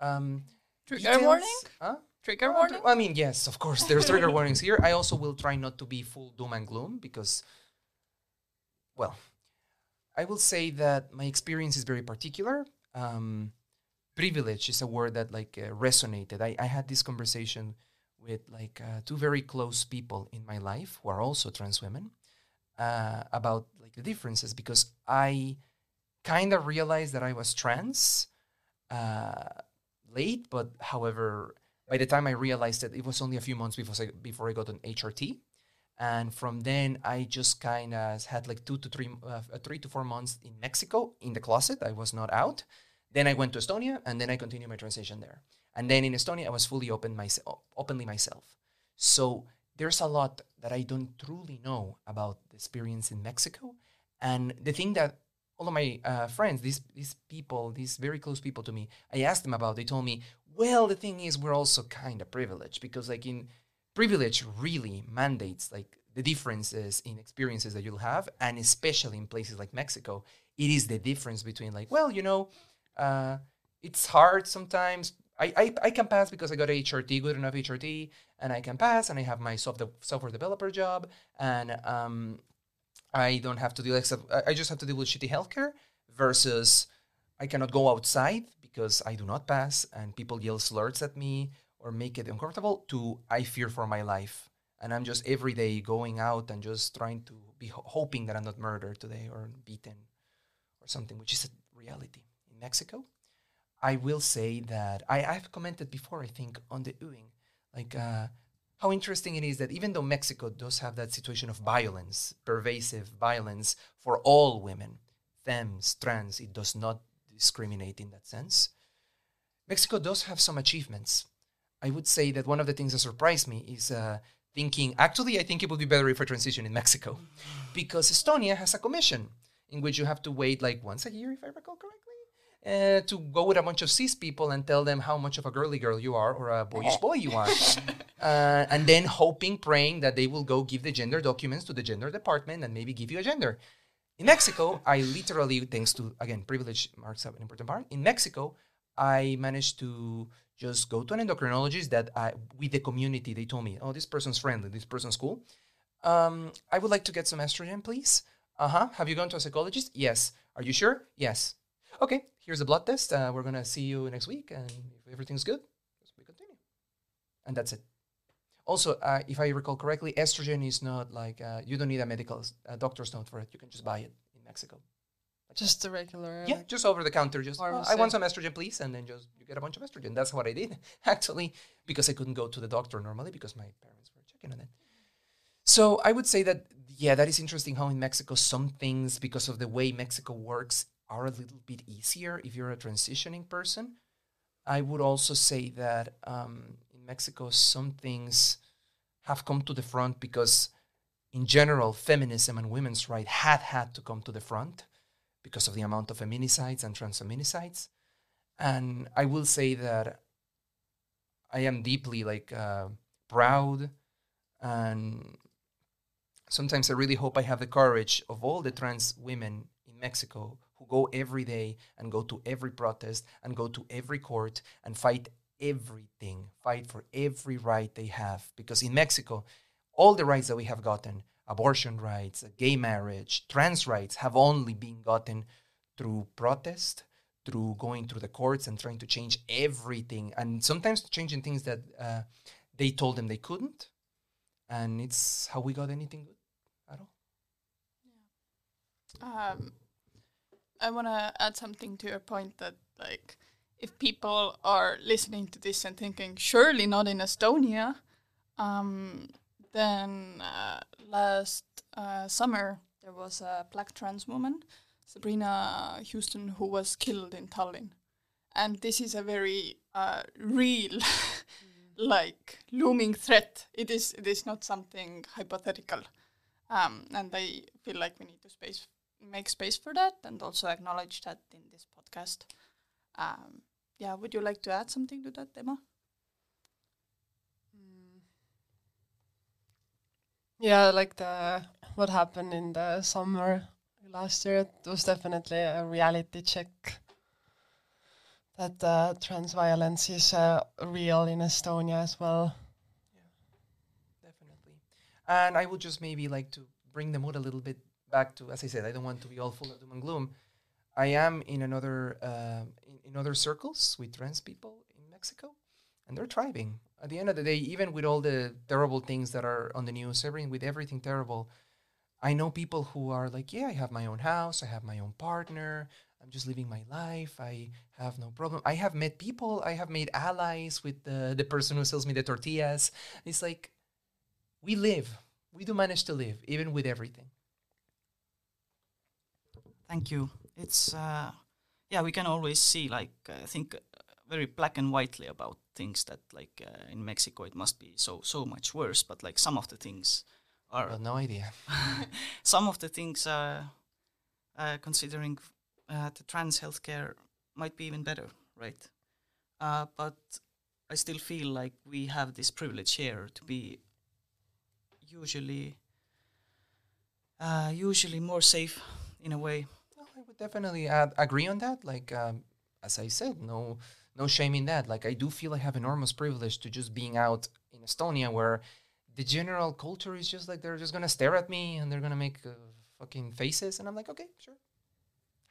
Um, Trigger details- warning? Huh? Trigger warning? I mean, yes, of course. There's trigger warnings here. I also will try not to be full doom and gloom because, well, I will say that my experience is very particular. Um, privilege is a word that like uh, resonated. I, I had this conversation with like uh, two very close people in my life who are also trans women uh, about like the differences because I kind of realized that I was trans uh, late, but however, by the time I realized that it was only a few months before I, before I got an HRT. And from then, I just kind of had like two to three, uh, three to four months in Mexico in the closet. I was not out. Then I went to Estonia, and then I continued my transition there. And then in Estonia, I was fully open myself, openly myself. So there's a lot that I don't truly know about the experience in Mexico. And the thing that all of my uh, friends, these these people, these very close people to me, I asked them about. They told me, well, the thing is, we're also kind of privileged because, like, in privilege really mandates like the differences in experiences that you'll have, and especially in places like Mexico, it is the difference between like, well, you know, uh, it's hard sometimes. I, I, I can pass because I got HRT, good enough HRT, and I can pass, and I have my soft software developer job, and um, I don't have to deal except I- just have to deal with shitty healthcare versus I cannot go outside because I do not pass and people yell slurs at me or make it uncomfortable to I fear for my life and I'm just every day going out and just trying to be ho- hoping that I'm not murdered today or beaten or something, which is a reality in Mexico. I will say that I, I've commented before, I think, on the Uing, like uh, how interesting it is that even though Mexico does have that situation of violence, pervasive violence for all women, femmes, trans, it does not discriminate in that sense. Mexico does have some achievements. I would say that one of the things that surprised me is uh, thinking, actually, I think it would be better if I transition in Mexico because Estonia has a commission in which you have to wait like once a year, if I recall correctly, uh, to go with a bunch of cis people and tell them how much of a girly girl you are or a boyish boy you are. <laughs> uh, and then hoping, praying that they will go give the gender documents to the gender department and maybe give you a gender. In Mexico, I literally, thanks to, again, privilege marks up an important part. In Mexico, I managed to just go to an endocrinologist that I, with the community, they told me, oh, this person's friendly, this person's cool. Um, I would like to get some estrogen, please. Uh huh. Have you gone to a psychologist? Yes. Are you sure? Yes. Okay. Here's a blood test. Uh, we're gonna see you next week, and if everything's good, we continue. And that's it. Also, uh, if I recall correctly, estrogen is not like uh, you don't need a medical uh, doctor's note for it. You can just buy it in Mexico. Just the regular. Yeah, just over the counter. Just "Oh, I want some estrogen, please, and then just you get a bunch of estrogen. That's what I did <laughs> actually, because I couldn't go to the doctor normally because my parents were checking on it. So I would say that yeah, that is interesting. How in Mexico some things, because of the way Mexico works, are a little bit easier if you're a transitioning person. I would also say that um, in Mexico some things have come to the front because, in general, feminism and women's rights had had to come to the front because of the amount of feminicides and transfeminicides. And I will say that I am deeply like uh, proud, and sometimes I really hope I have the courage of all the trans women in Mexico who go every day and go to every protest and go to every court and fight everything, fight for every right they have. Because in Mexico, all the rights that we have gotten abortion rights, gay marriage, trans rights have only been gotten through protest, through going through the courts and trying to change everything, and sometimes changing things that uh, they told them they couldn't. And it's how we got anything good at all. Yeah. Um, I want to add something to your point that, like, if people are listening to this and thinking, surely not in Estonia, um, then uh, last uh, summer there was a black trans woman, Sabrina Houston, who was killed in Tallinn. And this is a very uh, real, <laughs> like, looming threat. It is, it is not something hypothetical. Um, and I feel like we need to space make space for that and also acknowledge that in this podcast. Um, yeah, would you like to add something to that, Emma? Yeah, like the what happened in the summer last year. It was definitely a reality check that uh, trans violence is uh, real in Estonia as well. Yeah, definitely. And I would just maybe like to bring the mood a little bit back to, as I said, I don't want to be all full of doom and gloom. I am in another uh, in, in other circles with trans people in Mexico, and they're thriving. At the end of the day, even with all the terrible things that are on the news, everything with everything terrible, I know people who are like, yeah, I have my own house, I have my own partner, I'm just living my life, I have no problem. I have met people, I have made allies with the, the person who sells me the tortillas. It's like, we live, we do manage to live, even with everything. Thank you. It's uh, yeah, we can always see like uh, think uh, very black and whitely about things that like uh, in Mexico it must be so so much worse, but like some of the things are no idea. <laughs> some of the things uh, uh, considering uh, the trans healthcare might be even better, right? Uh, but I still feel like we have this privilege here to be usually uh, usually more safe in a way. I definitely add, agree on that. Like, um, as I said, no, no shame in that. Like, I do feel I have enormous privilege to just being out in Estonia, where the general culture is just like they're just gonna stare at me and they're gonna make uh, fucking faces, and I'm like, okay, sure,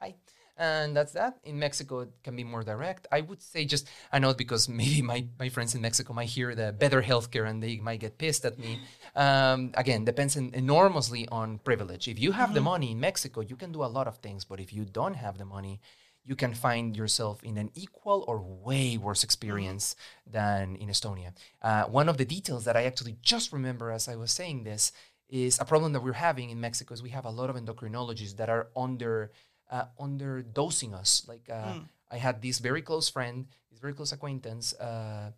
hi. And that's that. In Mexico, it can be more direct. I would say just, I know because <laughs> maybe my, my friends in Mexico might hear the better healthcare and they might get pissed at me. Um, again, depends en- enormously on privilege. If you have the money in Mexico, you can do a lot of things. But if you don't have the money, you can find yourself in an equal or way worse experience than in Estonia. Uh, one of the details that I actually just remember as I was saying this is a problem that we're having in Mexico is we have a lot of endocrinologists that are under uh, underdosing us. Like uh, I had this very close friend, this very close acquaintance, uh,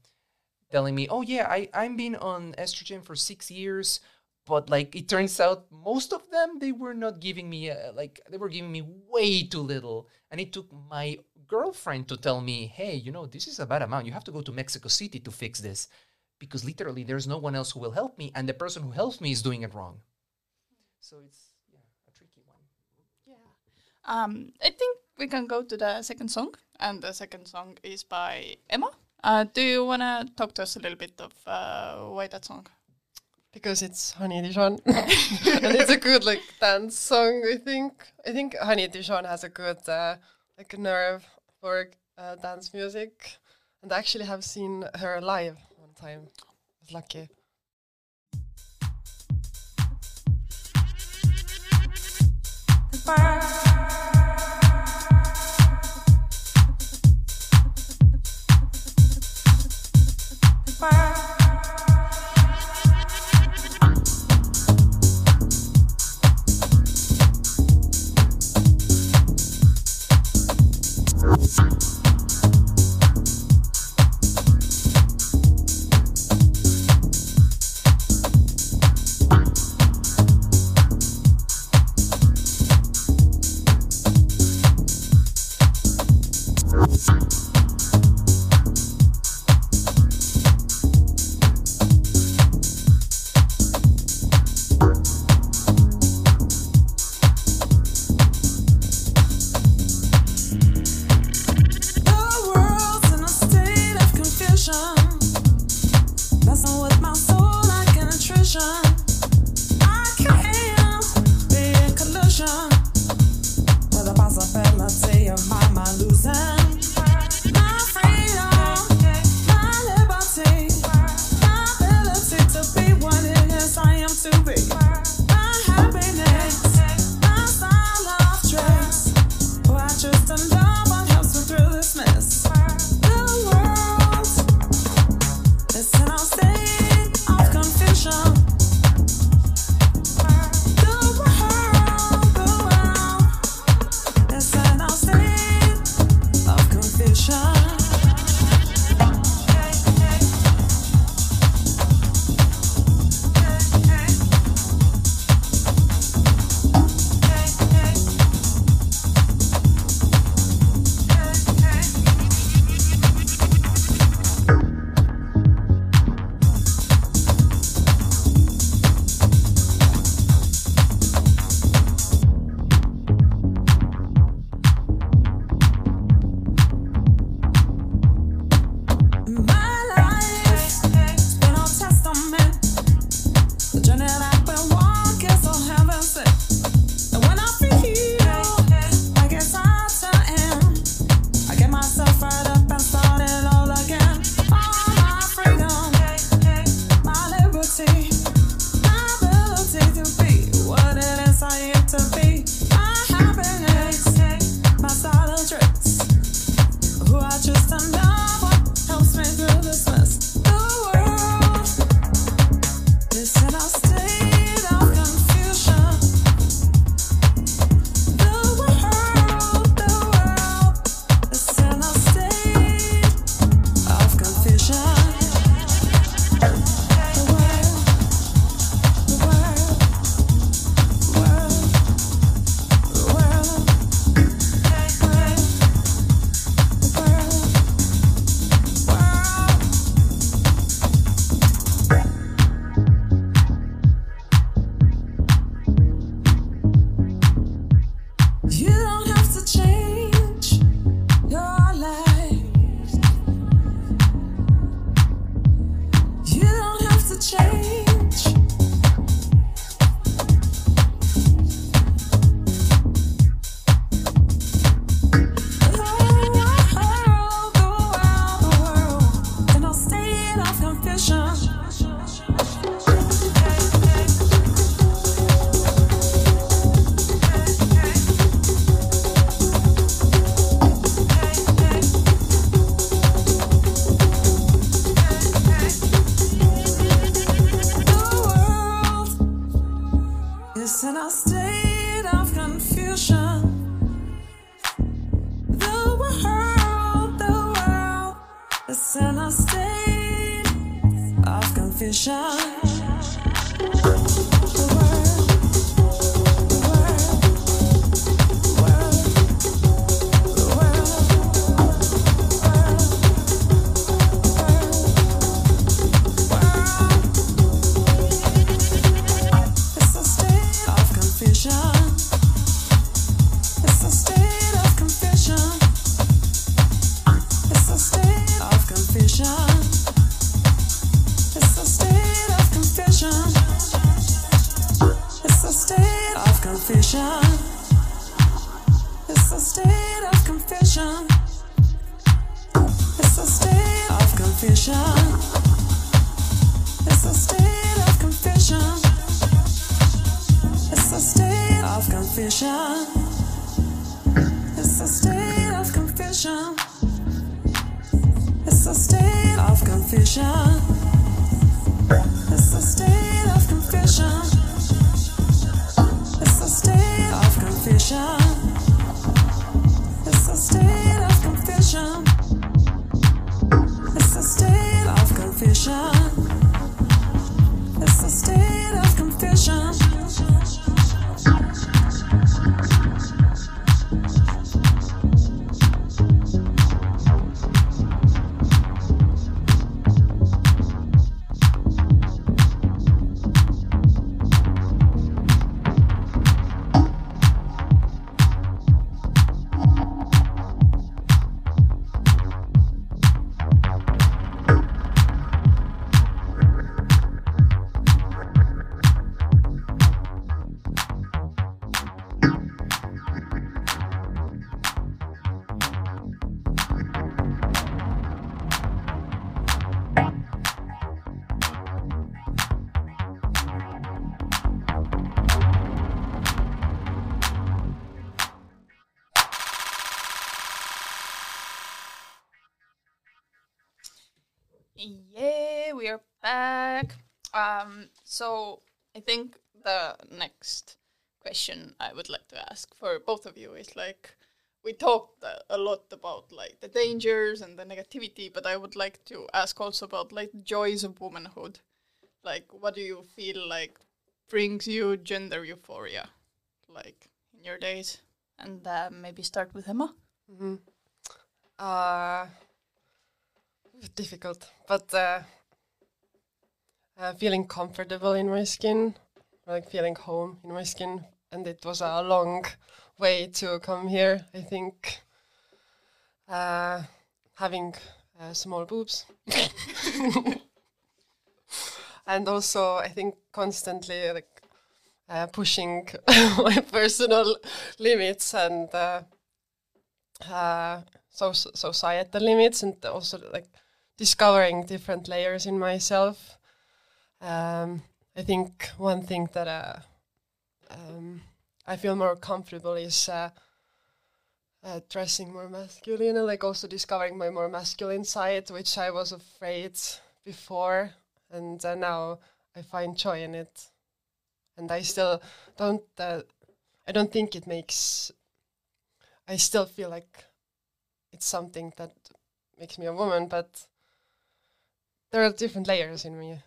telling me, "Oh yeah, I I'm been on estrogen for six years." But like it turns out, most of them they were not giving me uh, like they were giving me way too little, and it took my girlfriend to tell me, "Hey, you know this is a bad amount. You have to go to Mexico City to fix this." because literally there's no one else who will help me and the person who helps me is doing it wrong so it's um, I think we can go to the second song, and the second song is by Emma. Uh, do you want to talk to us a little bit of uh, why that song? Because it's Honey Dijon, <laughs> and it's a good like dance song. I think I think Honey Dijon has a good uh, like nerve for uh, dance music, and I actually have seen her live one time. I was lucky. Bye. Back. Um, so I think the next question I would like to ask for both of you is like we talked a- lot about like the dangers and the negativity, but I would like to ask also about like the joys of womanhood. Like, what do you feel like brings you gender euphoria, like in your days? And uh, maybe start with Emma. Uh, difficult, but uh, uh, feeling comfortable in my skin, like feeling home in my skin, and it was a long way to come here. I think uh, having uh, small boobs, <laughs> and also I think constantly like uh, pushing <laughs> my personal limits and. Uh, uh, so societal limits and also like discovering different layers in myself. Um, I think one thing that uh, um, I feel more comfortable is uh, uh, dressing more masculine and like also discovering my more masculine side, which I was afraid before, and uh, now I find joy in it. And I still don't. Uh, I don't think it makes. I still feel like it's something that makes me a woman, but there are different layers in me.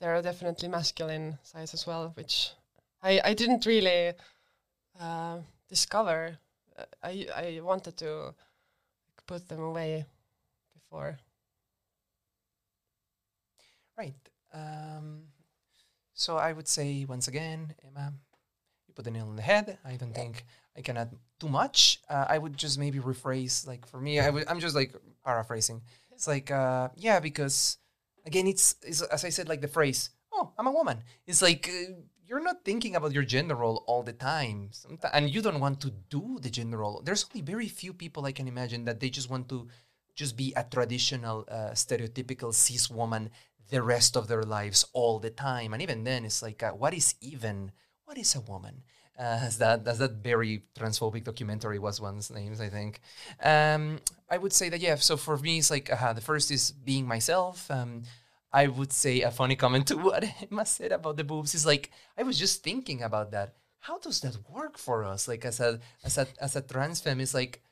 There are definitely masculine sides as well, which I, I didn't really uh, discover. Uh, I I wanted to put them away before. Right. Um, so I would say once again, Emma, you put the nail on the head. I don't think I can add too much. Uh, I would just maybe rephrase, like for me, I would, I'm just like paraphrasing. It's like, uh, yeah, because again, it's, it's as I said, like the phrase, "Oh, I'm a woman." It's like uh, you're not thinking about your gender role all the time, Someti- and you don't want to do the gender role. There's only very few people I can imagine that they just want to just be a traditional, uh, stereotypical cis woman the rest of their lives all the time. And even then, it's like, uh, what is even? What is a woman? Uh, as <laughs> that as that very transphobic documentary was one's names, I think. Um, I would say that yeah. So for me, it's like uh, the first is being myself. Um, I would say a funny comment to <laughs> what Emma said about the boobs is like I was just thinking about that. How does that work for us? Like as a as a as a trans femme, it's like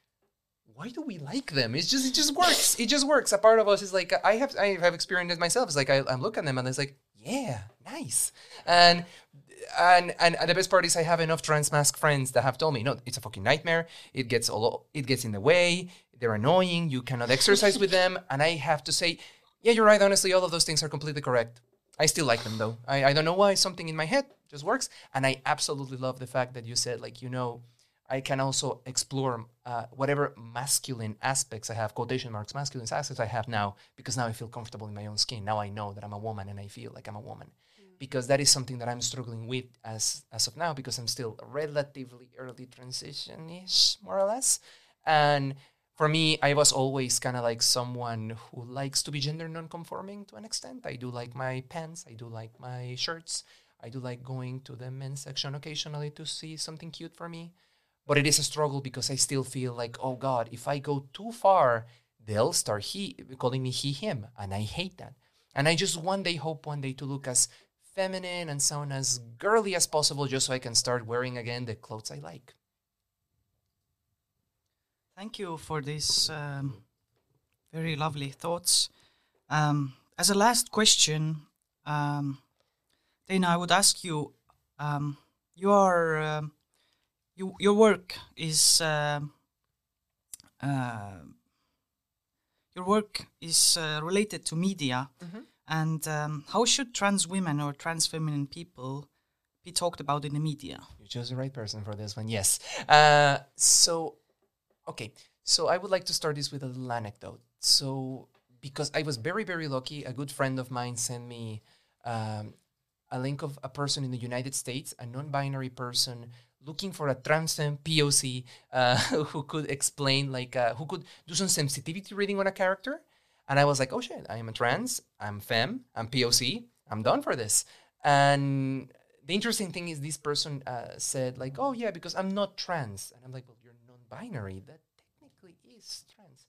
why do we like them? It's just it just works. It just works. A part of us is like I have I have experienced it myself. It's like I, I look at them and it's like yeah, nice. And and and the best part is I have enough trans masc friends that have told me no, it's a fucking nightmare. It gets all it gets in the way. They're annoying. You cannot exercise with them. <laughs> And I have to say, yeah, you're right. Honestly, all of those things are completely correct. I still like them though. I, I don't know why something in my head just works. And I absolutely love the fact that you said like you know I can also explore uh, whatever masculine aspects I have, quotation marks, masculine aspects I have now, because now I feel comfortable in my own skin. Now I know that I'm a woman and I feel like I'm a woman. Because that is something that I'm struggling with as, as of now, because I'm still relatively early transition ish, more or less. And for me, I was always kind of like someone who likes to be gender non-conforming to an extent. I do like my pants, I do like my shirts, I do like going to the men's section occasionally to see something cute for me. But it is a struggle because I still feel like, oh God, if I go too far, they'll start he calling me he him, and I hate that. And I just one day hope one day to look as feminine and sound as girly as possible, just so I can start wearing again the clothes I like. Thank you for these um, very lovely thoughts. Um, as a last question, um, Dana, I would ask you: um, you are um, you, your work is um uh, your work is uh, related to media, and um, how should trans women or trans feminine people be talked about in the media? You chose the right person for this one. Yes. Uh, so, okay. So I would like to start this with a little anecdote. So, because I was very, very lucky, a good friend of mine sent me um, a link of a person in the United States, a non-binary person looking for a trans POC uh, <laughs> who could explain, like, uh, who could do some sensitivity reading on a character. And I was like, oh shit, I am a trans, I'm femme, I'm POC, I'm done for this. And the interesting thing is, this person uh, said, like, oh yeah, because I'm not trans. And I'm like, well, non-binary. That technically is trans.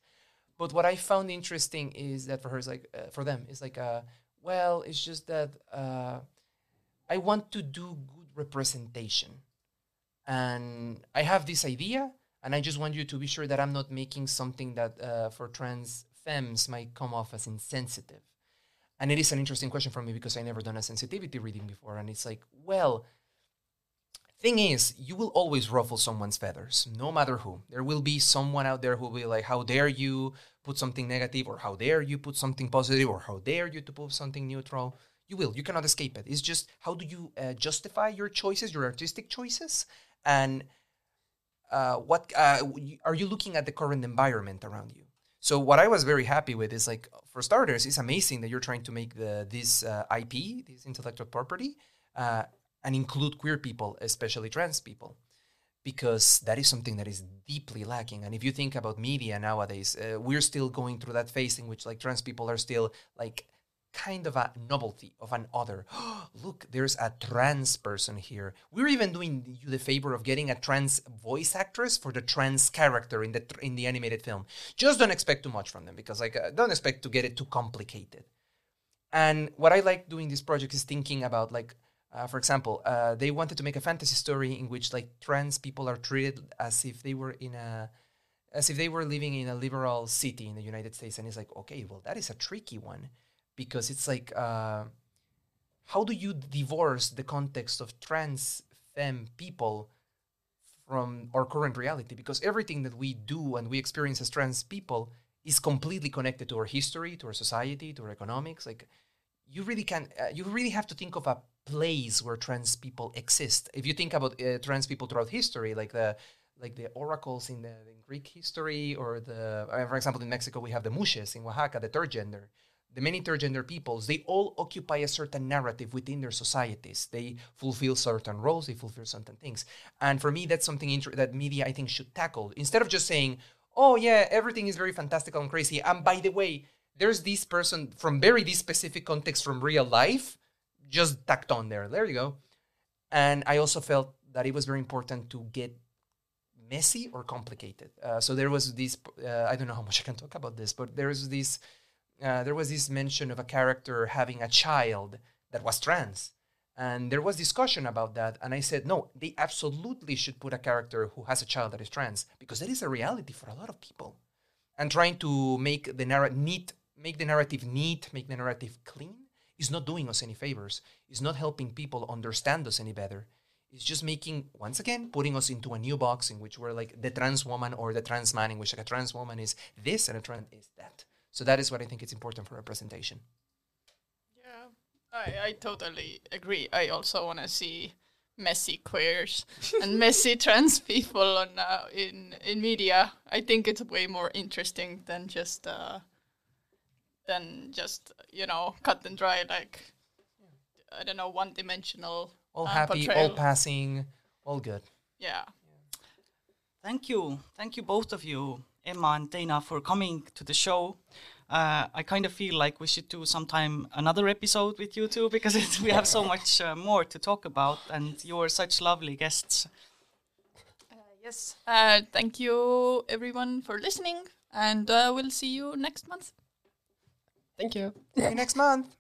But what I found interesting is that for her, is like, uh, for them, is like, uh, well, it's just that uh, I want to do good representation. And I have this idea, and I just want you to be sure that I'm not making something that uh, for trans femmes might come off as insensitive. And it is an interesting question for me because I never done a sensitivity reading before. And it's like, well, thing is, you will always ruffle someone's feathers, no matter who. There will be someone out there who will be like, how dare you put something negative, or how dare you put something positive, or how dare you to put something neutral. You will. You cannot escape it. It's just how do you uh, justify your choices, your artistic choices, and uh, what uh, are you looking at the current environment around you? So what I was very happy with is like for starters, it's amazing that you're trying to make the this uh, IP, this intellectual property, uh, and include queer people, especially trans people, because that is something that is deeply lacking. And if you think about media nowadays, uh, we're still going through that phase in which like trans people are still like kind of a novelty of an other. <gasps> Look, there's a trans person here. We're even doing you the favor of getting a trans voice actress for the trans character in the tr- in the animated film. Just don't expect too much from them because like uh, don't expect to get it too complicated. And what I like doing this project is thinking about like, uh, for example, uh, they wanted to make a fantasy story in which like trans people are treated as if they were in a as if they were living in a liberal city in the United States, and it's like, okay, well, that is a tricky one because it's like uh, how do you divorce the context of trans femme people from our current reality? Because everything that we do and we experience as trans people is completely connected to our history to our society to our economics. Like you really can uh, you really have to think of a place where trans people exist if you think about uh, trans people throughout history like the like the oracles in the in Greek history, or the, uh, for example, in Mexico we have the muxes in Oaxaca, the third gender. The many third gender peoples, they all occupy a certain narrative within their societies. They fulfill certain roles, they fulfill certain things. And for me, that's something inter- that media, I think, should tackle. Instead of just saying, oh, yeah, everything is very fantastical and crazy. And by the way, there's this person from very this specific context from real life, just tacked on there. There you go. And I also felt that it was very important to get messy or complicated. Uh, so there was this. Uh, I don't know how much I can talk about this, but there was this. Uh, there was this mention of a character having a child that was trans, And there was discussion about that, and I said, no, they absolutely should put a character who has a child that is trans because that is a reality for a lot of people. And trying to make the narrative neat, make the narrative neat, make the narrative clean, is not doing us any favors. It's not helping people understand us any better. It's just making once again putting us into a new box in which we're like the trans woman or the trans man, in which like a trans woman is this and a trans is that. So that is what I think it's important for representation. Yeah, I, I totally agree. I also want to see messy queers <laughs> and messy trans people on uh, in in media. I think it's way more interesting than just uh, than just you know cut and dry like I don't know one dimensional. All uh, happy, all passing, all good. Yeah. Thank you. Thank you, both of you, Emma and Dana, for coming to the show. Uh, I kind of feel like we should do sometime another episode with you two because it, we have so much uh, more to talk about, and you're such lovely guests. Yes. Uh, thank you everyone for listening, and uh, we'll see you next month. Thank you. See you next month.